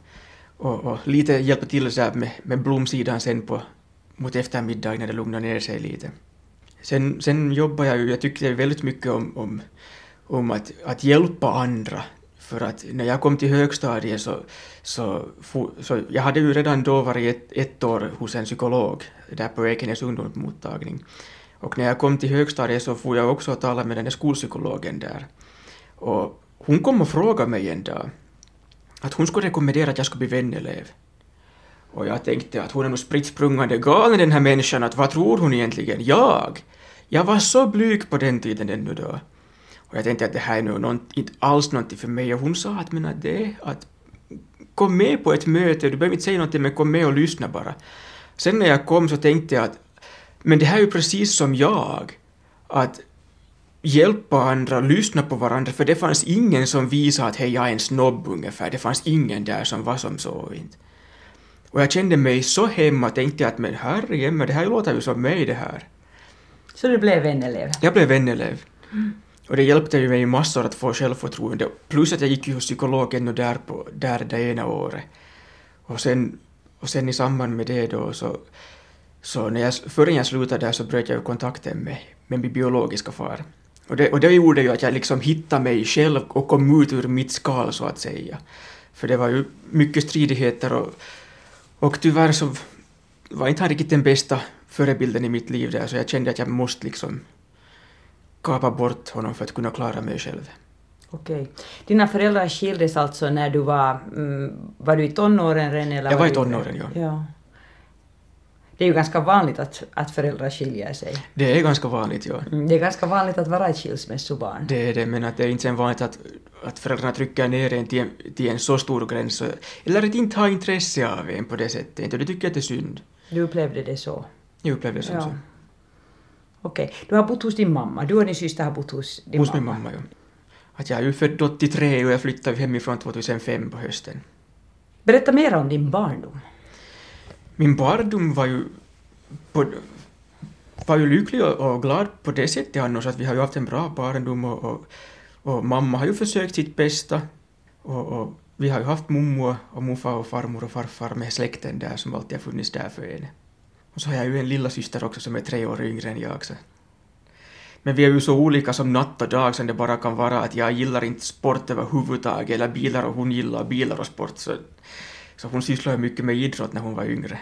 och, och lite hjälpte till så här med, med blomsidan sen på, mot eftermiddag när det lugnade ner sig lite. Sen, sen jobbade jag ju, jag tyckte väldigt mycket om, om, om att, att hjälpa andra. För att när jag kom till högstadiet så, så, så jag hade ju redan då varit ett, ett år hos en psykolog där på Ekenäs ungdomsmottagning. Och när jag kom till högstadiet så får jag också tala med den där skolpsykologen där. Och hon kom och frågade mig en dag att hon skulle rekommendera att jag skulle bli vänelev. Och jag tänkte att hon är nog spritt sprungande galen den här människan, att vad tror hon egentligen? Jag? Jag var så blyg på den tiden ännu då. Och jag tänkte att det här är nog något, inte alls någonting för mig och hon sa att men att det att kom med på ett möte, du behöver inte säga någonting men kom med och lyssna bara. Sen när jag kom så tänkte jag att men det här är ju precis som jag, att hjälpa andra, lyssna på varandra, för det fanns ingen som visade att hej, jag är en snobb ungefär, det fanns ingen där som var som så inte. Och jag kände mig så hemma, tänkte att men herrejemma, det här låter ju som mig det här. Så du blev vänelev? Jag blev vänelev. Mm. Och det hjälpte ju mig massor att få självförtroende. Plus att jag gick ju hos psykolog ännu där, på, där det ena året. Och sen, och sen i samband med det då så, så när jag, förrän jag slutade där så bröt jag ju kontakten med, med min biologiska far. Och det, och det gjorde ju att jag liksom hittade mig själv och kom ut ur mitt skal så att säga. För det var ju mycket stridigheter och, och tyvärr så var inte han riktigt den bästa förebilden i mitt liv där så jag kände att jag måste liksom kapa bort honom för att kunna klara mig själv. Okej. Dina föräldrar skildes alltså när du var, mm, var du i tonåren redan? Eller jag var i tonåren, ja. ja. Det är ju ganska vanligt att, att föräldrar skiljer sig. Det är ganska vanligt, ja. Mm, det är ganska vanligt att vara ett skilsmässobarn. Det är det, men att det är inte så vanligt att, att föräldrarna trycker ner en till, en till en så stor gräns, eller att inte ha intresse av en på det sättet, det tycker jag att det är synd. Du upplevde det så? Jag upplevde det som ja. så. Okej. Du har bott hos din mamma. Du och din syster har bott hos din hos mamma? Hos min mamma, ja. Att jag är ju född 83 och jag flyttade hemifrån 2005 på hösten. Berätta mer om din barndom. Min barndom var ju, på, var ju lycklig och, och glad på det sättet annars att vi har ju haft en bra barndom och, och, och mamma har ju försökt sitt bästa och, och vi har ju haft mummo och morfar och farmor och farfar med släkten där som alltid har funnits där för en. Och så har jag ju en lilla syster också som är tre år yngre än jag. Så. Men vi är ju så olika som natt och dag som det bara kan vara att jag gillar inte sport överhuvudtaget eller bilar och hon gillar bilar och sport så, så hon sysslar mycket med idrott när hon var yngre.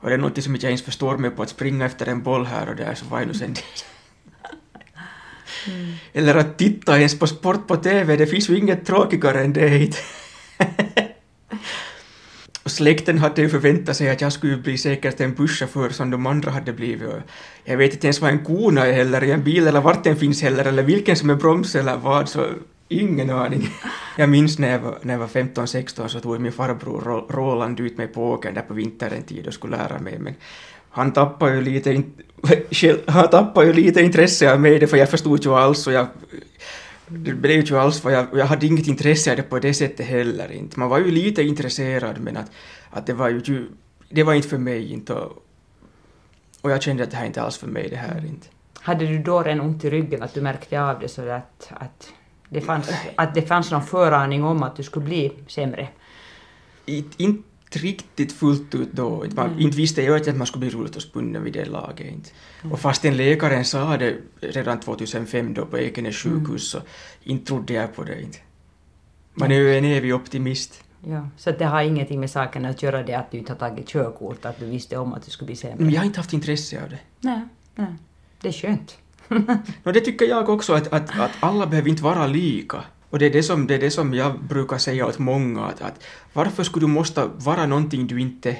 Och det är något som inte jag ens förstår mig på att springa efter en boll här och där så var ju nu sen det. Mm. Eller att titta ens på sport på TV, det finns ju inget tråkigare än det. Och släkten hade ju förväntat sig att jag skulle bli säkert en busschaufför som de andra hade blivit. Jag vet inte ens vad en kona är heller i en bil eller vart den finns heller eller vilken som är broms eller vad, så ingen aning. Jag minns när jag var, när jag var 15-16 så tog min farbror Roland ut mig på åkern där på vintern tid och skulle lära mig men han tappade ju lite, han tappade ju lite intresse av mig för jag förstod ju alls och jag det blev ju alls för jag, jag hade inget intresse av det på det sättet heller inte. Man var ju lite intresserad men att, att det var ju, det var inte för mig inte och, och jag kände att det här är inte alls för mig det här inte. Hade du då redan ont i ryggen att du märkte av det så att, att, det fanns, att det fanns någon föraning om att du skulle bli sämre? Inte riktigt fullt ut då. Mm. Inte visste jag att man skulle bli rullstolsbunden vid det laget. Inte. Mm. Och fastän läkaren sa det redan 2005 då på Ekenäs sjukhus mm. så inte trodde jag på det. Inte. Man är ju en evig optimist. Ja, så det har ingenting med saken att göra det att du inte har tagit körkort, att du visste om att du skulle bli sämre? Jag har inte haft intresse av det. Nej, nej. det är skönt. no, det tycker jag också, att, att, att alla behöver inte vara lika. Och det är det som, det är det som jag brukar säga åt många, att, att varför skulle du måste vara någonting du inte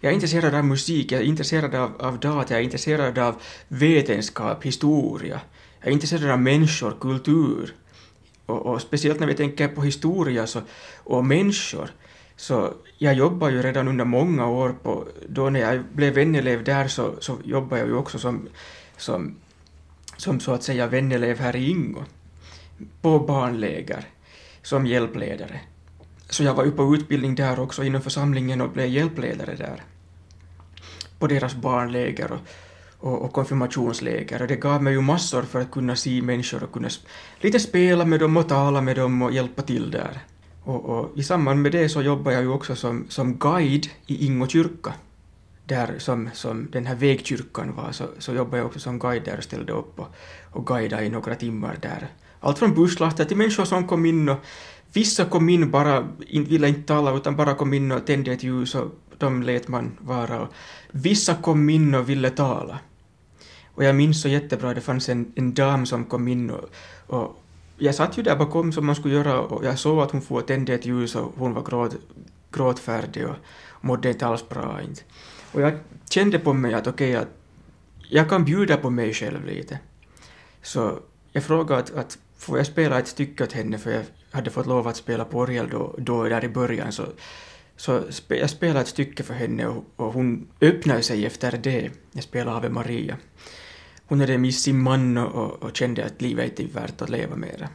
jag är intresserad av musik, jag är intresserad av, av data, jag är intresserad av vetenskap, historia. Jag är intresserad av människor, kultur. Och, och speciellt när vi tänker på historia så, och människor. Så jag jobbar ju redan under många år på, då när jag blev vänelev där så, så jobbade jag ju också som, som, som så att säga vänelev här i Ingo på barnläger som hjälpledare. Så jag var ju på utbildning där också inom församlingen och blev hjälpledare där. På deras barnläger och, och, och konfirmationsläger. Och det gav mig ju massor för att kunna se människor och kunna lite spela med dem och tala med dem och hjälpa till där. Och, och i samband med det så jobbar jag ju också som, som guide i Ingo kyrka. Där som, som den här vägkyrkan var så, så jobbade jag också som guide där och ställde upp och, och guidade i några timmar där allt från busslaster till människor som kom in och vissa kom in bara, in, ville inte tala utan bara kom in och tände ett ljus och de lät man vara. Och vissa kom in och ville tala. Och jag minns så jättebra, det fanns en, en dam som kom in och, och jag satt ju där bakom som man skulle göra och jag såg att hon får tände ett ljus och hon var gråt, gråtfärdig och mådde inte alls bra. Inte. Och jag kände på mig att okej, okay, att jag kan bjuda på mig själv lite. Så jag frågade att, att får jag spela ett stycke åt henne för jag hade fått lov att spela på orgel då, då där i början så, så spe, jag spelade ett stycke för henne och, och hon öppnade sig efter det. Jag spelade Ave Maria. Hon hade mist sin man och, och, kände att livet inte är värt att leva mera.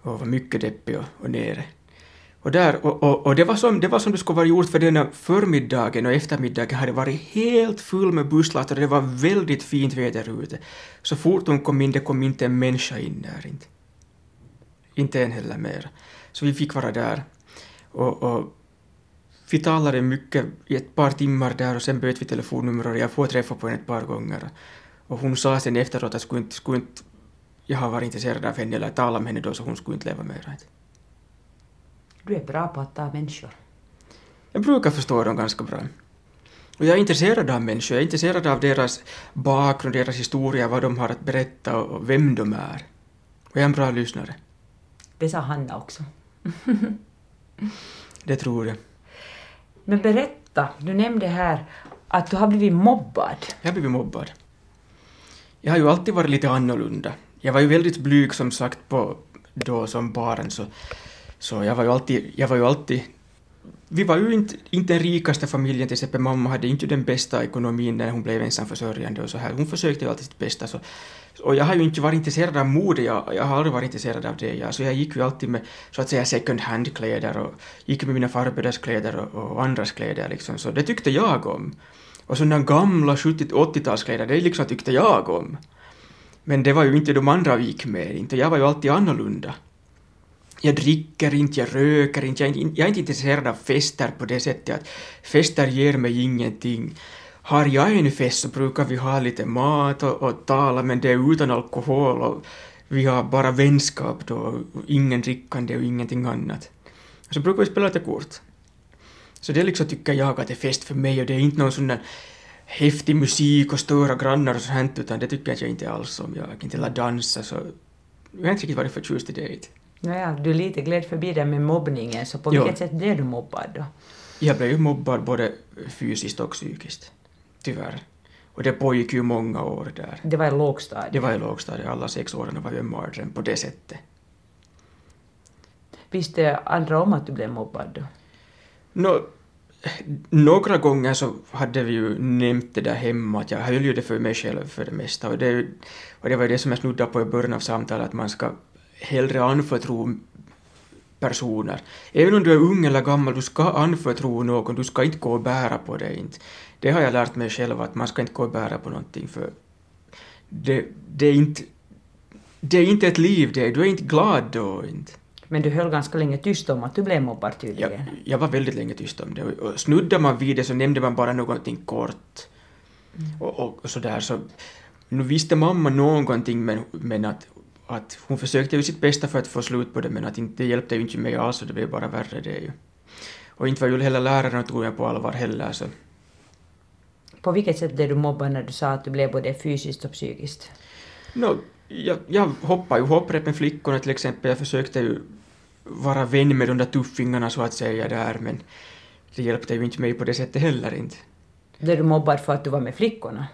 Och var mycket deppig och, och nere. Och, där, och, och, och, det, var som, det var som det skulle vara gjort för denna förmiddagen och eftermiddagen hade varit helt full med busslaster och det var väldigt fint väder ute. Så fort hon kom in, det kom inte en människa in där inte. Inte en heller mer. Så vi fick vara där. Och, och vi talade mycket i ett par timmar där och sen bytte vi telefonnummer och jag får träffa på henne ett par gånger. Och hon sa sen efteråt att skulle inte, skulle inte jag har varit intresserad av henne eller talat med henne då så hon skulle inte leva mer. Du är bra på att ta människor. Jag brukar förstå dem ganska bra. Och jag är intresserad av människor, jag är intresserad av deras bakgrund, deras historia, vad de har att berätta och vem de är. Och jag är en bra lyssnare. Det sa Hanna också. det tror jag. Men berätta, du nämnde här att du har blivit mobbad. Jag har blivit mobbad. Jag har ju alltid varit lite annorlunda. Jag var ju väldigt blyg som sagt på, då som barn så så jag var ju alltid, jag var ju alltid vi var ju inte, inte den rikaste familjen, till exempel mamma hade inte den bästa ekonomin när hon blev ensamförsörjande och så här. Hon försökte ju alltid sitt bästa. Så, och jag har ju inte varit intresserad av mode, jag, jag har aldrig varit intresserad av det. Ja. Så jag gick ju alltid med så att säga second hand-kläder och gick med mina farbröders kläder och, och, andras kläder liksom. Så det tyckte jag om. Och sådana gamla 70-80-talskläder, det liksom tyckte jag om. Men det var ju inte de andra vi gick med, inte. Jag var ju alltid annorlunda jag dricker inte, jag röker inte, jag är inte, jag är inte intresserad av fester på det sättet att fester ger mig ingenting. Har jag en fest så brukar vi ha lite mat och, och tala men det är utan alkohol och vi har bara vänskap då, och ingen drickande och ingenting annat. Så brukar vi spela lite kort. Så det liksom tycker jag att det är fest för mig och det är inte någon sån där häftig musik och stora grannar och sånt utan det tycker jag inte alls om. Jag kan inte heller dansa så jag har inte riktigt varit förtjust i det. Naja, du lite gled förbi det med mobbningen, så på jo. vilket sätt blev du mobbad då? Jag blev ju mobbad både fysiskt och psykiskt, tyvärr. Och det pågick ju många år där. Det var i lågstadiet? Det var i lågstadiet, alla sex åren var ju en mardröm på det sättet. Visste andra om att du blev mobbad då? No, några gånger så hade vi ju nämnt det där hemma, att jag höll ju det för mig själv för det mesta. Och det, och det var det som jag snuddade på i början av samtalet, att man ska hellre anförtro personer. Även om du är ung eller gammal, du ska anförtro någon, du ska inte gå och bära på det. Inte. Det har jag lärt mig själv, att man ska inte gå och bära på någonting, för det, det, är, inte, det är inte ett liv det, du är inte glad då. Inte. Men du höll ganska länge tyst om att du blev mobbad tydligen. Jag, jag var väldigt länge tyst om det. Och snuddade man vid det så nämnde man bara någonting kort. Mm. Och, och, och sådär. Så, nu visste mamma någonting men, men att att hon försökte ju sitt bästa för att få slut på det men att inte, det hjälpte ju inte mig alls och det blev bara värre det ju. Och inte var ju heller lärarna tog jag på allvar heller så. På vilket sätt blev du mobbad när du sa att du blev både fysiskt och psykiskt? No, jag, jag hoppade ju hopprep med flickorna till exempel. Jag försökte ju vara vän med de där tuffingarna så att säga där men det hjälpte ju inte mig på det sättet heller inte. Blev du mobbad för att du var med flickorna?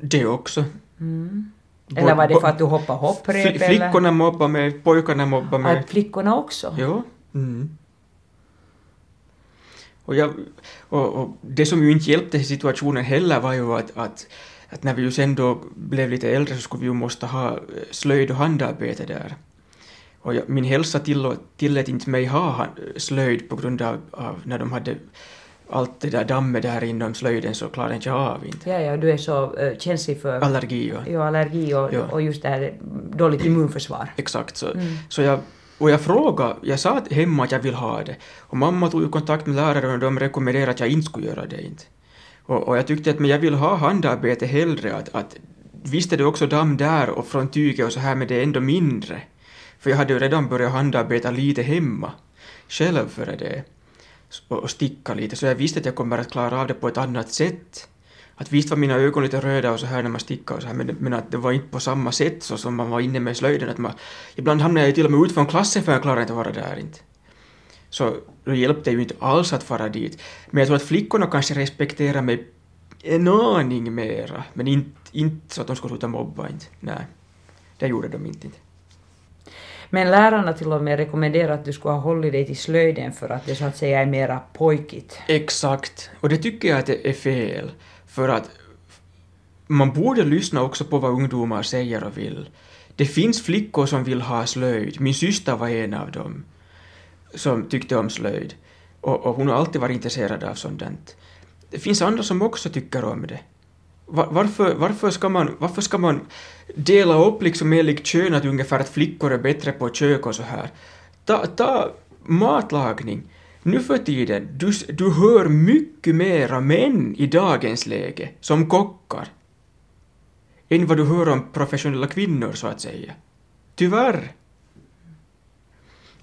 Det också. Mm. Eller var det för att du hoppade hopprep? Flickorna mobbade mig, pojkarna mobbade mig. Att flickorna också? Ja. Mm. Och, jag, och, och, det som ju inte hjälpte i situationen heller var ju att, att, att när vi ju sen då blev lite äldre så skulle vi ju måste ha slöjd och handarbete där. Och jag, min hälsa tillät, tillät inte mig ha slöjd på grund av, av när de hade allt det där dammet där inom slöjden så klarar inte jag av inte. Ja, ja, du är så uh, känslig för allergi, ja. ja allergi och, ja. och just det här dåligt immunförsvar. Exakt, så, mm. så jag och jag frågade, jag sa hemma att jag vill ha det. Och mamma tog ju kontakt med läraren och de rekommenderade att jag inte skulle göra det. Inte. Och, och jag tyckte att men jag vill ha handarbete hellre, att, att visst är det också damm där och från tyget och så här men det är ändå mindre. För jag hade ju redan börjat handarbeta lite hemma, själv före det och sticka lite, så jag visste att jag kommer att klara av det på ett annat sätt. Att visst var mina ögon lite röda och så här när man stickade och så här, men, men att det var inte på samma sätt så som man var inne med slöjden. Att man, ibland hamnade jag ju till och med ut från klassen för jag klarade inte att vara där inte. Så då hjälpte det ju inte alls att fara dit. Men jag tror att flickorna kanske respekterar mig en aning mera, men inte, inte så att de skulle sluta mobba inte. Nej, det gjorde de inte. Men lärarna till och med rekommenderar att du skulle ha hållit dig till slöjden för att det så att säga är mera pojkigt. Exakt, och det tycker jag att det är fel. För att man borde lyssna också på vad ungdomar säger och vill. Det finns flickor som vill ha slöjd. Min syster var en av dem som tyckte om slöjd. Och, och hon har alltid varit intresserad av sådant. Det finns andra som också tycker om det. Varför, varför, ska man, varför ska man dela upp liksom enligt kön att ungefär att flickor är bättre på kök och så här? Ta, ta matlagning. Nu för tiden, du, du hör mycket mera män i dagens läge som kockar än vad du hör om professionella kvinnor så att säga. Tyvärr.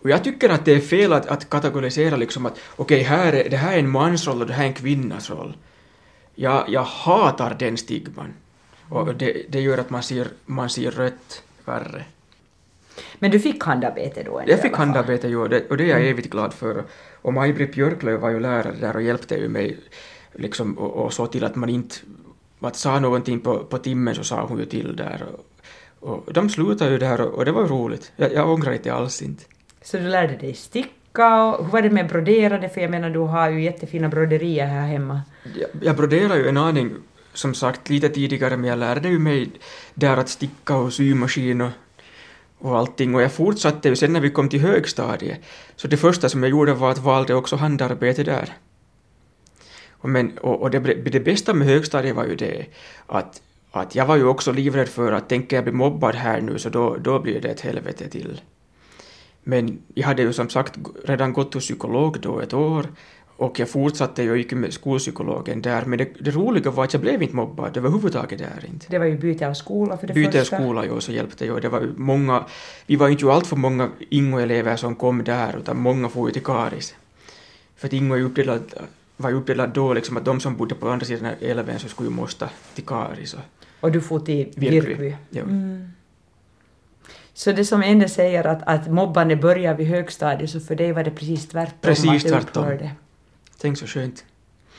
Och jag tycker att det är fel att, att kategorisera liksom att okej, okay, här är, det här är en mansroll och det här är en kvinnas roll. Jag, jag hatar den stigman. Och det, det gör att man ser, man ser rött värre. Men du fick handarbete då? Jag fick handarbete, jo, det, och det är jag mm. evigt glad för. Och Maj-Britt Björklöv var ju lärare där och hjälpte ju mig liksom, och, och så till att man inte att sa någonting på, på timmen så sa hon ju till där. Och, och de slutade ju där och, och det var roligt. Jag, jag ångrar inte alls inte. Så du lärde dig sticka och hur var det med broderade? För jag menar du har ju jättefina broderier här hemma. Jag, jag broderar ju en aning som sagt lite tidigare men jag lärde ju mig där att sticka och symaskin och, och allting och jag fortsatte ju sen när vi kom till högstadiet. Så det första som jag gjorde var att valde också handarbete där. Och, men, och, och det, det bästa med högstadiet var ju det att, att jag var ju också livrädd för att tänker jag bli mobbad här nu så då, då blir det ett helvete till. Men jag hade ju som sagt redan gått hos psykolog då ett år och jag fortsatte ju och gick med skolpsykologen där, men det, det, roliga var att jag blev inte mobbad överhuvudtaget där inte. Det var ju byte av skola för det byte första. Byte av skola, jo, så hjälpte ju. Det var ju många, vi var inte ju allt för många Ingo-elever som kom där, utan många får ju till Karis. För att Ingo är uppdelad, var uppdelad då liksom att de som bodde på andra sidan älven så skulle ju måste till Karis. Och, och du får till Virkby? Ja. Mm. Så det som Ende säger att, att mobbande börjar vid högstadiet, så för dig var det precis tvärtom? Precis tvärtom. Tänk så skönt.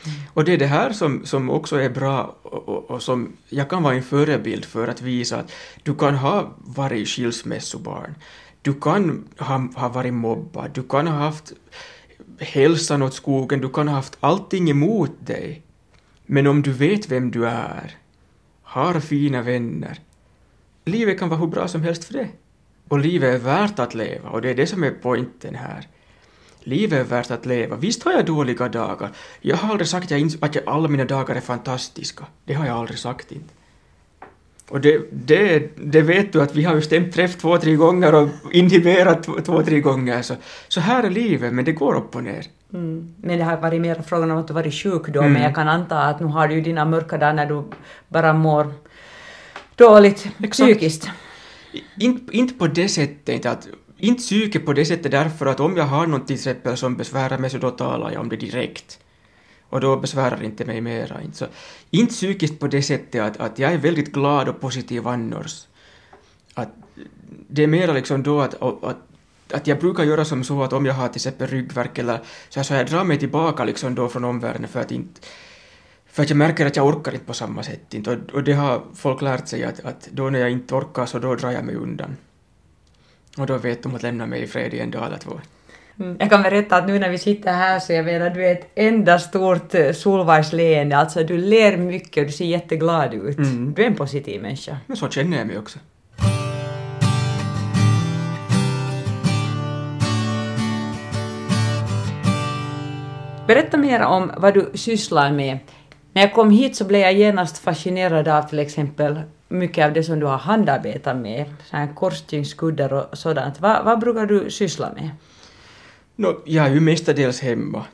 Mm. Och det är det här som, som också är bra och, och, och, som jag kan vara en förebild för att visa att du kan ha varit skilsmässobarn, du kan ha, ha varit mobbad, du kan ha haft hälsan åt skogen, du kan ha haft allting emot dig. Men om du vet vem du är, har fina vänner, livet kan vara hur bra som helst för det. Och livet är värt att leva och det är det som är poängen här. Livet är värt att leva. Visst har jag dåliga dagar. Jag har aldrig sagt att, jag, att jag, alla mina dagar är fantastiska. Det har jag aldrig sagt inte. Och det, det, det vet du att vi har ju stämt träff två, tre gånger och inhiberat två, två, tre gånger. Så, så här är livet, men det går upp och ner. Mm. Men det har varit mer frågan om att du varit sjuk då, mm. men jag kan anta att nu har du ju dina mörka dagar när du bara mår dåligt Exakt. psykiskt. Inte, inte på det sättet att inte psyke på det sättet därför att om jag har något till exempel som besvärar mig så då talar jag om det direkt. Och då besvärar inte mig mera. Inte, så, inte psykiskt på det sättet att, att jag är väldigt glad och positiv annars. Att det är mera liksom då att, att, att jag brukar göra som så att om jag har till exempel ryggvärk eller så, här, så jag drar mig tillbaka liksom då från omvärlden för att inte för att jag märker att jag orkar inte på samma sätt. Inte. Och, det har folk lärt sig att, att då när jag inte orkar så då drar jag mig undan. Och då vet de att lämna mig i fred i en dag eller två. Mm. Jag kan berätta att nu när vi sitter här så jag menar du är ett enda stort eh, solvargsleende, alltså du ler mycket och du ser jätteglad ut. Mm. Du är en positiv människa. Men så känner jag mig också. Berätta mer om vad du sysslar med. När jag kom hit så blev jag genast fascinerad av till exempel mycket av det som du har handarbetat med, korsstygnskuddar och sådant. Va, vad brukar du syssla med? No, jag är ju mestadels hemma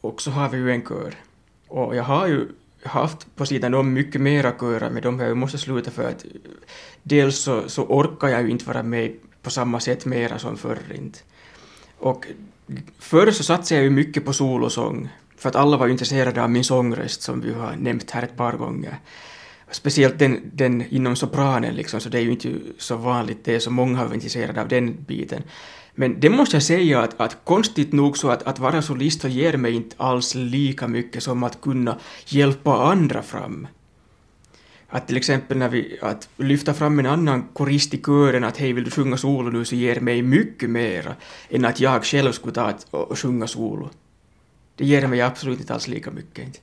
och så har vi ju en kör. Och jag har ju haft på sidan om mycket mera körer, med dem jag måste sluta för att dels så, så orkar jag ju inte vara med på samma sätt mera som förr inte. Och förr så satsade jag ju mycket på solosång för att alla var intresserade av min sångröst som vi har nämnt här ett par gånger. Speciellt den, den inom sopranen liksom, så det är ju inte så vanligt, det är så många som är intresserade av den biten. Men det måste jag säga att, att konstigt nog så att, att vara solist så ger mig inte alls lika mycket som att kunna hjälpa andra fram. Att till exempel när vi, att lyfta fram en annan korist i kören att hej vill du sjunga solo nu så ger mig mycket mera än att jag själv skulle ta och sjunga solo. Det ger mig absolut inte alls lika mycket. Inte.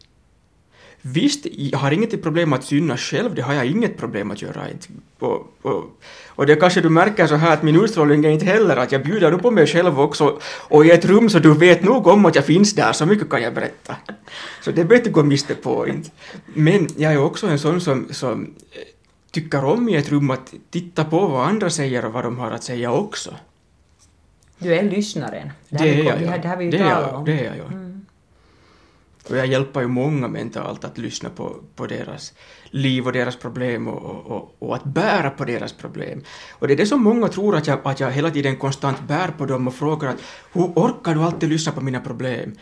Visst, jag har inget problem att synas själv, det har jag inget problem att göra. Inte. Och, och, och det kanske du märker så här att min utstrålning är inte heller att jag bjuder på mig själv också och i ett rum så du vet nog om att jag finns där, så mycket kan jag berätta. Så det behöver du gå miste på inte. Men jag är också en sån som, som tycker om i ett rum att titta på vad andra säger och vad de har att säga också. Du är lyssnaren. Det, det är jag, ja. Det har vi ju det talat om. Det är jag, ja. Mm. Och jag hjälper ju många mentalt att lyssna på, på deras liv och deras problem och, och, och, att bära på deras problem. Och det är det som många tror att jag, att jag hela tiden konstant bär på dem och frågar att hur orkar du alltid lyssna på mina problem?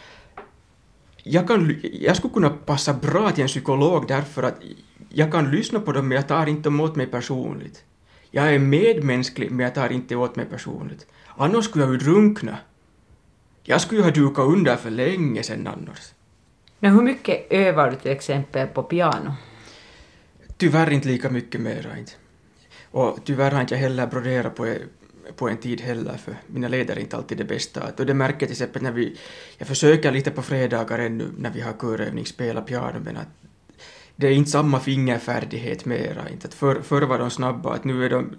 Jag, kan, jag skulle kunna passa bra till en psykolog därför att jag kan lyssna på dem men jag tar inte åt mig personligt. Jag är medmänsklig men jag tar inte åt mig personligt. Annars skulle jag ju drunkna. Jag skulle ju ha dukat under för länge sedan annars. Men hur mycket övar du till exempel på piano? Tyvärr inte lika mycket mera inte. Och tyvärr har inte jag heller broderat på, på en tid heller, för mina leder är inte alltid det bästa. Och det märker jag till exempel när vi, jag försöker lite på fredagar ännu när vi har körövning spela piano, men att det är inte samma fingerfärdighet mera. Inte. Att för, förr var de snabba, att nu är de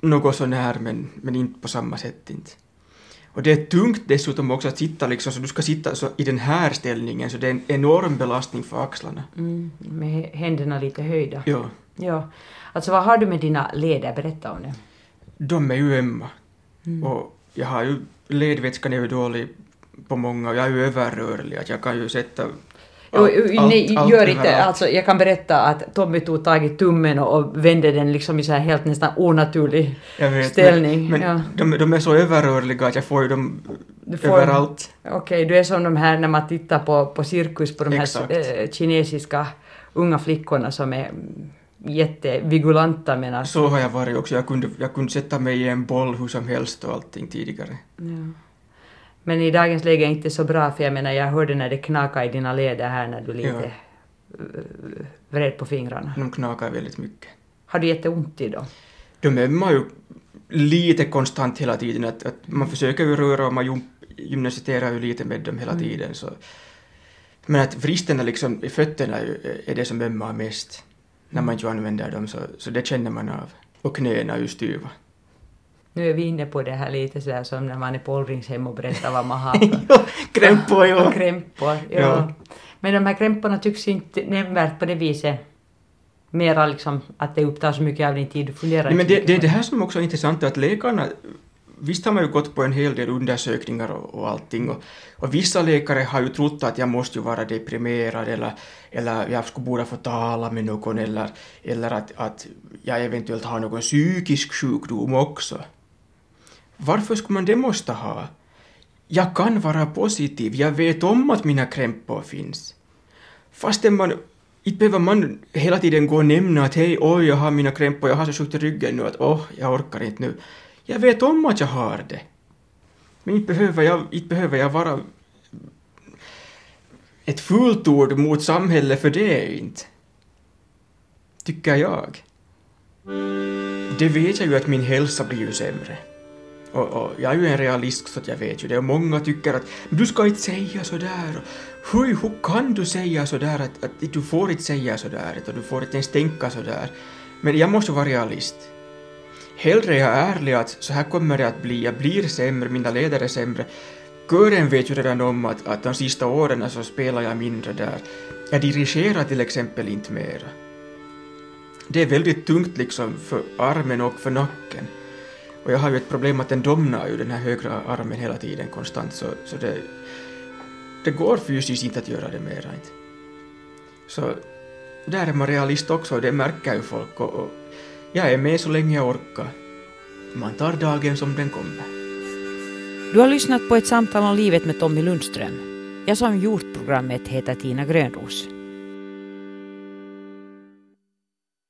något sånär, men, men inte på samma sätt inte. Och det är tungt dessutom också att sitta liksom, så du ska sitta så i den här ställningen, så det är en enorm belastning för axlarna. Mm, med händerna lite höjda. Ja. ja. Alltså vad har du med dina leder? Berätta om det. De är ju ömma. Mm. Och jag har ju, ledvätskan är ju dålig på många och jag är ju överrörlig, att jag kan ju sätta allt, nej, allt, gör inte, alltså, jag kan berätta att Tommy tog tag i tummen och, vände den liksom i så här helt nästan onaturlig vet, ställning. Men, men ja. de, de, är så överrörliga att jag får ju dem får, överallt. Okej, okay, du är som de här när man tittar på, på cirkus på de Exakt. här äh, kinesiska unga flickorna som är jättevigulanta menar Så har jag varit också. Jag kunde, jag kunde sätta mig i en boll hur som helst och allting tidigare. Ja. Men i dagens läge är det inte så bra, för jag menar, jag hörde när det knakade i dina leder här när du lite ja. vred på fingrarna. De knakar väldigt mycket. Har du jätteont i dem? De ömmar ju lite konstant hela tiden, att, att man försöker ju röra och man gymnasiterar ju lite med dem hela mm. tiden. Så. Men att vristerna liksom i fötterna är, är det som ömmar mest när man inte använder dem, så, så det känner man av. Och knäna är ju styva. Nu är vi inne på det här lite sådär som när man är på åldringshem och berättar vad man har krämpor, ja. krämpor, ja. ja. Men de här krämporna tycks inte nämnvärt på det viset mera liksom att det upptar så mycket av din tid, du funderar Nej, men det, det är det här som också är intressant, att läkarna Visst har man ju gått på en hel del undersökningar och, och allting och, och vissa läkare har ju trott att jag måste ju vara deprimerad eller, eller jag skulle borde få tala med någon eller, eller att, att jag eventuellt har någon psykisk sjukdom också. Varför skulle man det måste ha? Jag kan vara positiv, jag vet om att mina krämpor finns. Fastän man inte behöver man hela tiden gå och nämna att hej, oj, jag har mina krämpor, jag har så sjukt i ryggen nu att åh, oh, jag orkar inte nu. Jag vet om att jag har det. Men inte behöver jag, inte behöver jag vara ett fult ord mot samhället för det inte. Tycker jag. Det vet jag ju att min hälsa blir ju sämre. Och, och, jag är ju en realist så att jag vet ju det och många tycker att du ska inte säga sådär. Hur, hur kan du säga sådär att, att du får inte säga sådär och du får inte ens tänka sådär. Men jag måste vara realist. Hellre är jag ärlig att så här kommer det att bli, jag blir sämre, mina ledare är sämre. Kören vet ju redan om att, att de sista åren så spelar jag mindre där. Jag dirigerar till exempel inte mera. Det är väldigt tungt liksom för armen och för nacken. Och jag har ju ett problem att den domnar ju den här högra armen hela tiden konstant så, så det, det går fysiskt inte att göra det mera inte. Så där är man realist också och det märker ju folk och, och jag är med så länge jag orkar. Man tar dagen som den kommer. Du har lyssnat på ett samtal om livet med Tommy Lundström. Jag som gjort programmet heter Tina Grönros.